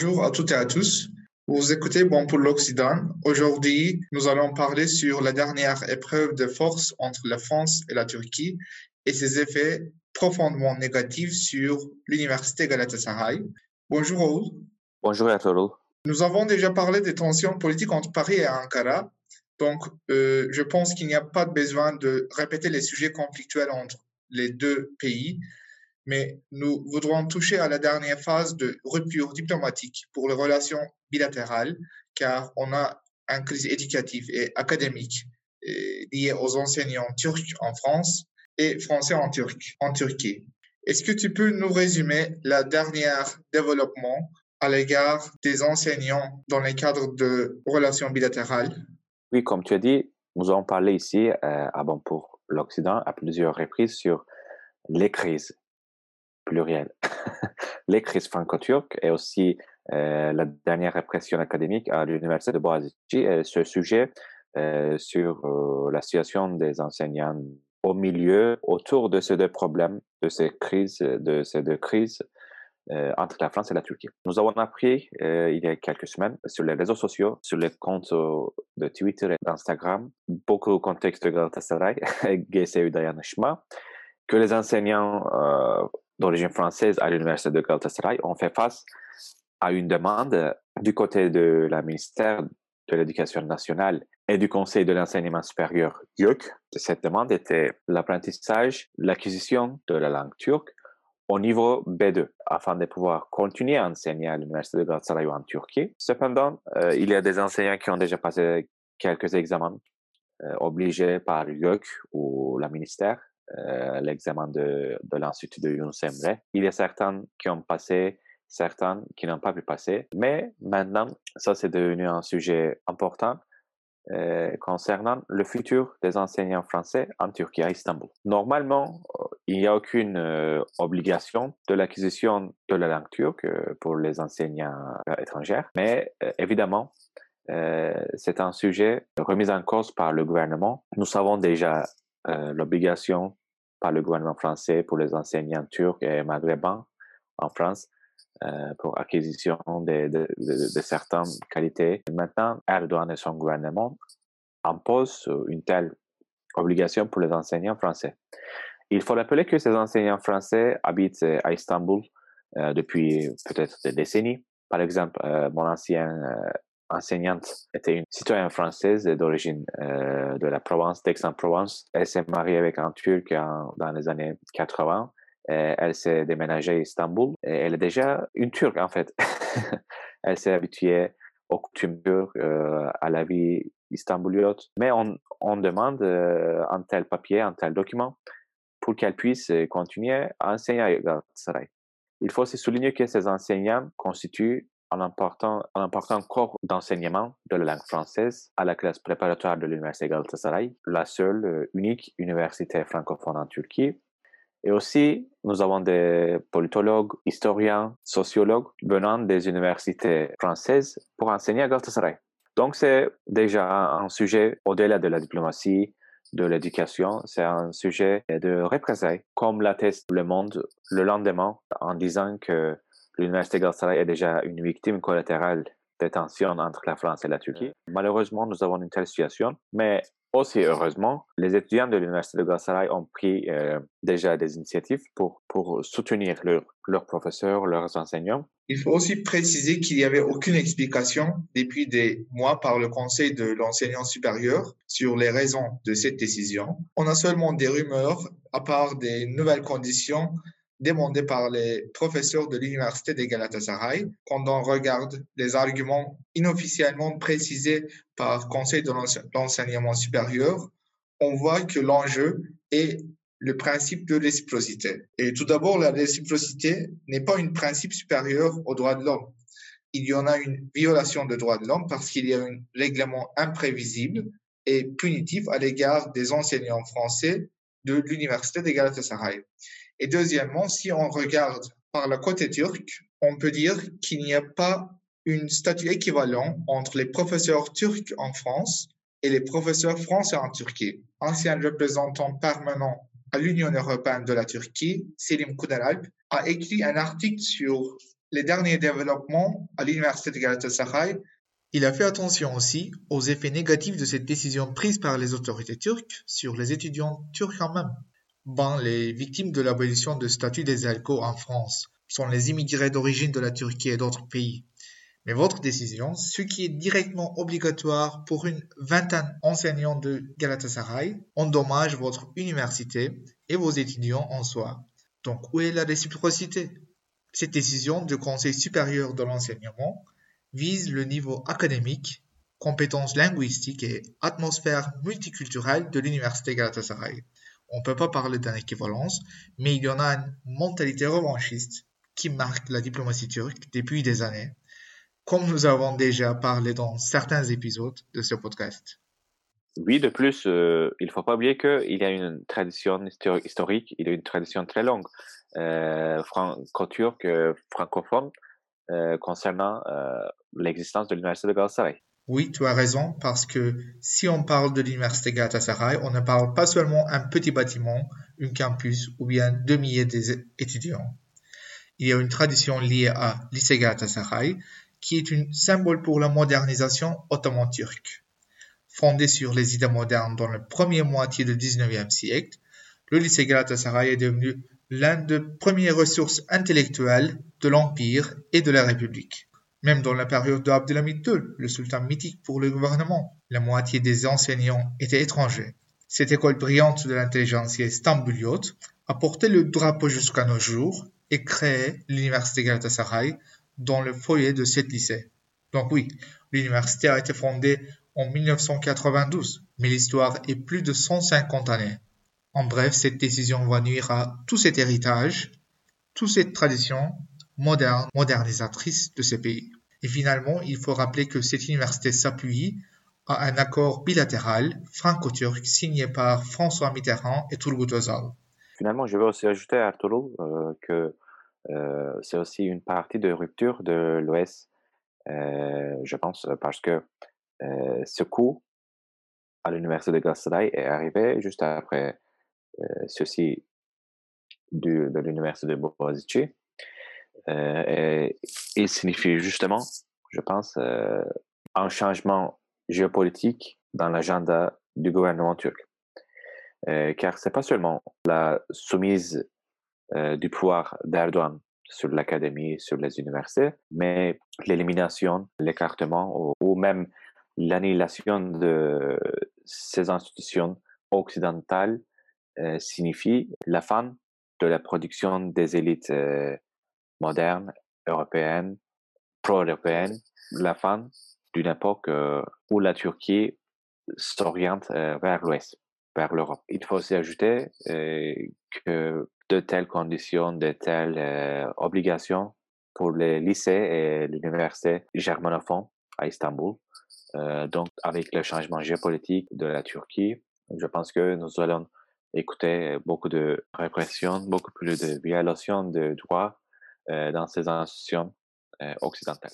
Bonjour à toutes et à tous. Vous écoutez Bon pour l'Occident. Aujourd'hui, nous allons parler sur la dernière épreuve de force entre la France et la Turquie et ses effets profondément négatifs sur l'université Galatasaray. Bonjour Raoul. Bonjour à tous. Nous avons déjà parlé des tensions politiques entre Paris et Ankara. Donc, euh, je pense qu'il n'y a pas besoin de répéter les sujets conflictuels entre les deux pays, mais nous voudrons toucher à la dernière phase de rupture diplomatique pour les relations bilatérales, car on a une crise éducative et académique liée aux enseignants turcs en France et français en, Turc, en Turquie. Est-ce que tu peux nous résumer la dernière développement à l'égard des enseignants dans le cadre de relations bilatérales? Oui, comme tu as dit, nous avons parlé ici euh, Bon pour l'Occident à plusieurs reprises sur les crises plurielles, les crises franco-turques et aussi euh, la dernière répression académique à l'université de Boğaziçi et ce sujet euh, sur euh, la situation des enseignants au milieu, autour de ces deux problèmes, de ces crises, de ces deux crises euh, entre la France et la Turquie. Nous avons appris euh, il y a quelques semaines sur les réseaux sociaux, sur les comptes de Twitter et d'Instagram, beaucoup au contexte de Galatasaray, GSU Dayanışma, que les enseignants euh, d'origine française à l'université de Galatasaray ont fait face à une demande du côté de la ministère de l'Éducation nationale et du Conseil de l'enseignement supérieur YÖK. Cette demande était l'apprentissage, l'acquisition de la langue turque au niveau B2 afin de pouvoir continuer à enseigner à l'université de Galatasaray en Turquie. Cependant, euh, il y a des enseignants qui ont déjà passé quelques examens euh, obligés par YÖK ou la ministère, euh, l'examen de, de l'Institut de Yunus Emre. Il y a certains qui ont passé, certains qui n'ont pas pu passer. Mais maintenant, ça c'est devenu un sujet important euh, concernant le futur des enseignants français en Turquie, à Istanbul. Normalement, euh, il n'y a aucune obligation de l'acquisition de la langue turque pour les enseignants étrangers, mais évidemment, c'est un sujet remis en cause par le gouvernement. Nous savons déjà l'obligation par le gouvernement français pour les enseignants turcs et maghrébins en France euh, pour acquisition de, certaines qualités. Maintenant, Erdogan et son gouvernement imposent une telle obligation pour les enseignants français. Il faut rappeler que ces enseignants français habitent à Istanbul euh, depuis peut-être des décennies. Par exemple, euh, mon ancienne euh, enseignante était une citoyenne française d'origine euh, de la Provence, d'Aix-en-Provence. Elle s'est mariée avec un Turc dans les années 80 euh, elle s'est déménagée à Istanbul. Elle est déjà une Turque, en fait. elle s'est habituée aux coutumes turques, euh, à la vie istanbuliote. Mais on, demande un tel papier, un tel document pour qu'elle puisse continuer à enseigner à Galatasaray. Il faut aussi souligner que ces enseignants constituent un important, un important corps d'enseignement de la langue française à la classe préparatoire de l'Université Galatasaray, la seule, unique université francophone en Turquie et aussi, nous avons des politologues, historiens, sociologues venant des universités françaises pour enseigner à Galatasaray. Donc, c'est déjà un sujet au-delà de la diplomatie, de l'éducation, c'est un sujet de représailles, comme l'atteste Le Monde le lendemain en disant que l'université Galatasaray est déjà une victime collatérale des tensions entre la France et la Turquie. Malheureusement, nous avons une telle situation, mais aussi heureusement, les étudiants de l'Université de Galatasaray ont pris euh, déjà des initiatives pour, pour soutenir leurs professeurs, leurs enseignants. Il faut aussi préciser qu'il n'y avait aucune explication depuis des mois par le Conseil de l'enseignant supérieur sur les raisons de cette décision. On a seulement des rumeurs à part des nouvelles conditions demandé par les professeurs de l'université de Galatasaray quand on regarde les arguments inofficiellement précisés par Conseil de l'enseignement supérieur, on voit que l'enjeu est le principe de réciprocité. Et tout d'abord, la réciprocité n'est pas un principe supérieur aux droits de l'homme. Il y en a une violation des droits de l'homme parce qu'il y a un règlement imprévisible et punitif à l'égard des enseignants français de l'université de Galatasaray. Et deuxièmement, si on regarde par le côté turc, on peut dire qu'il n'y a pas une statut équivalent entre les professeurs turcs en France et les professeurs français en Turquie. Ancien représentant permanent à l'Union européenne de la Turquie, Selim Kudalalp, a écrit un article sur les derniers développements à l'université de Galatasaray. Il a fait attention aussi aux effets négatifs de cette décision prise par les autorités turques sur les étudiants turcs en même. Les victimes de l'abolition du statut des ALCO en France sont les immigrés d'origine de la Turquie et d'autres pays. Mais votre décision, ce qui est directement obligatoire pour une vingtaine d'enseignants de Galatasaray, endommage votre université et vos étudiants en soi. Donc, où est la réciprocité? Cette décision du Conseil supérieur de l'enseignement vise le niveau académique, compétences linguistiques et atmosphère multiculturelle de l'université Galatasaray. On ne peut pas parler d'une équivalence, mais il y en a une mentalité revanchiste qui marque la diplomatie turque depuis des années, comme nous avons déjà parlé dans certains épisodes de ce podcast. Oui, de plus, euh, il ne faut pas oublier qu'il y a une tradition historique, il y a une tradition très longue euh, franco-turque, euh, francophone, concernant l'existence de l'université de Galatasaray. Oui, tu as raison, parce que si on parle de l'université Galatasaray, on ne parle pas seulement un petit bâtiment, un campus ou bien deux milliers d'étudiants. Il y a une tradition liée à lycée Galatasaray, qui est un symbole pour la modernisation ottomane turque. Fondé sur les idées modernes dans la première moitié du 19e siècle, le lycée Galatasaray est devenu l'un des premières ressources intellectuelles de l'Empire et de la République. Même dans la période d'Abdelhamid II, le sultan mythique pour le gouvernement, la moitié des enseignants étaient étrangers. Cette école brillante de l'intelligentsia stambuliote a porté le drapeau jusqu'à nos jours et créé l'université Galatasaray dans le foyer de cet lycée. Donc oui, l'université a été fondée en 1992, mais l'histoire est plus de 150 années. En bref, cette décision va nuire à tout cet héritage, toute cette tradition moderne, modernisatrice de ces pays. Et finalement, il faut rappeler que cette université s'appuie à un accord bilatéral franco-turc signé par François Mitterrand et Turgut Özal. Finalement, je veux aussi ajouter, Arturo, euh, que euh, c'est aussi une partie de rupture de l'OS, euh, je pense, parce que euh, ce coup à l'université de Galatasaray est arrivé juste après ceci de, de l'université de Boğaziçi. Et il signifie justement, je pense, un changement géopolitique dans l'agenda du gouvernement turc. Euh, car c'est pas seulement la soumise euh, du pouvoir d'Erdogan sur l'académie, sur les universités, mais l'élimination, l'écartement ou, même l'annihilation de ces institutions occidentales euh, signifie la fin de la production des élites euh, modernes, européennes, pro-européennes, la fin d'une époque où la Turquie s'oriente vers l'Ouest, vers l'Europe. Il faut aussi ajouter que de telles conditions, de telles euh, obligations pour les lycées et l'université germanophone à Istanbul. Euh, donc, avec le changement géopolitique de la Turquie, je pense que nous allons écouter beaucoup de répression, beaucoup plus de violations de droits euh, dans ces institutions occidentales.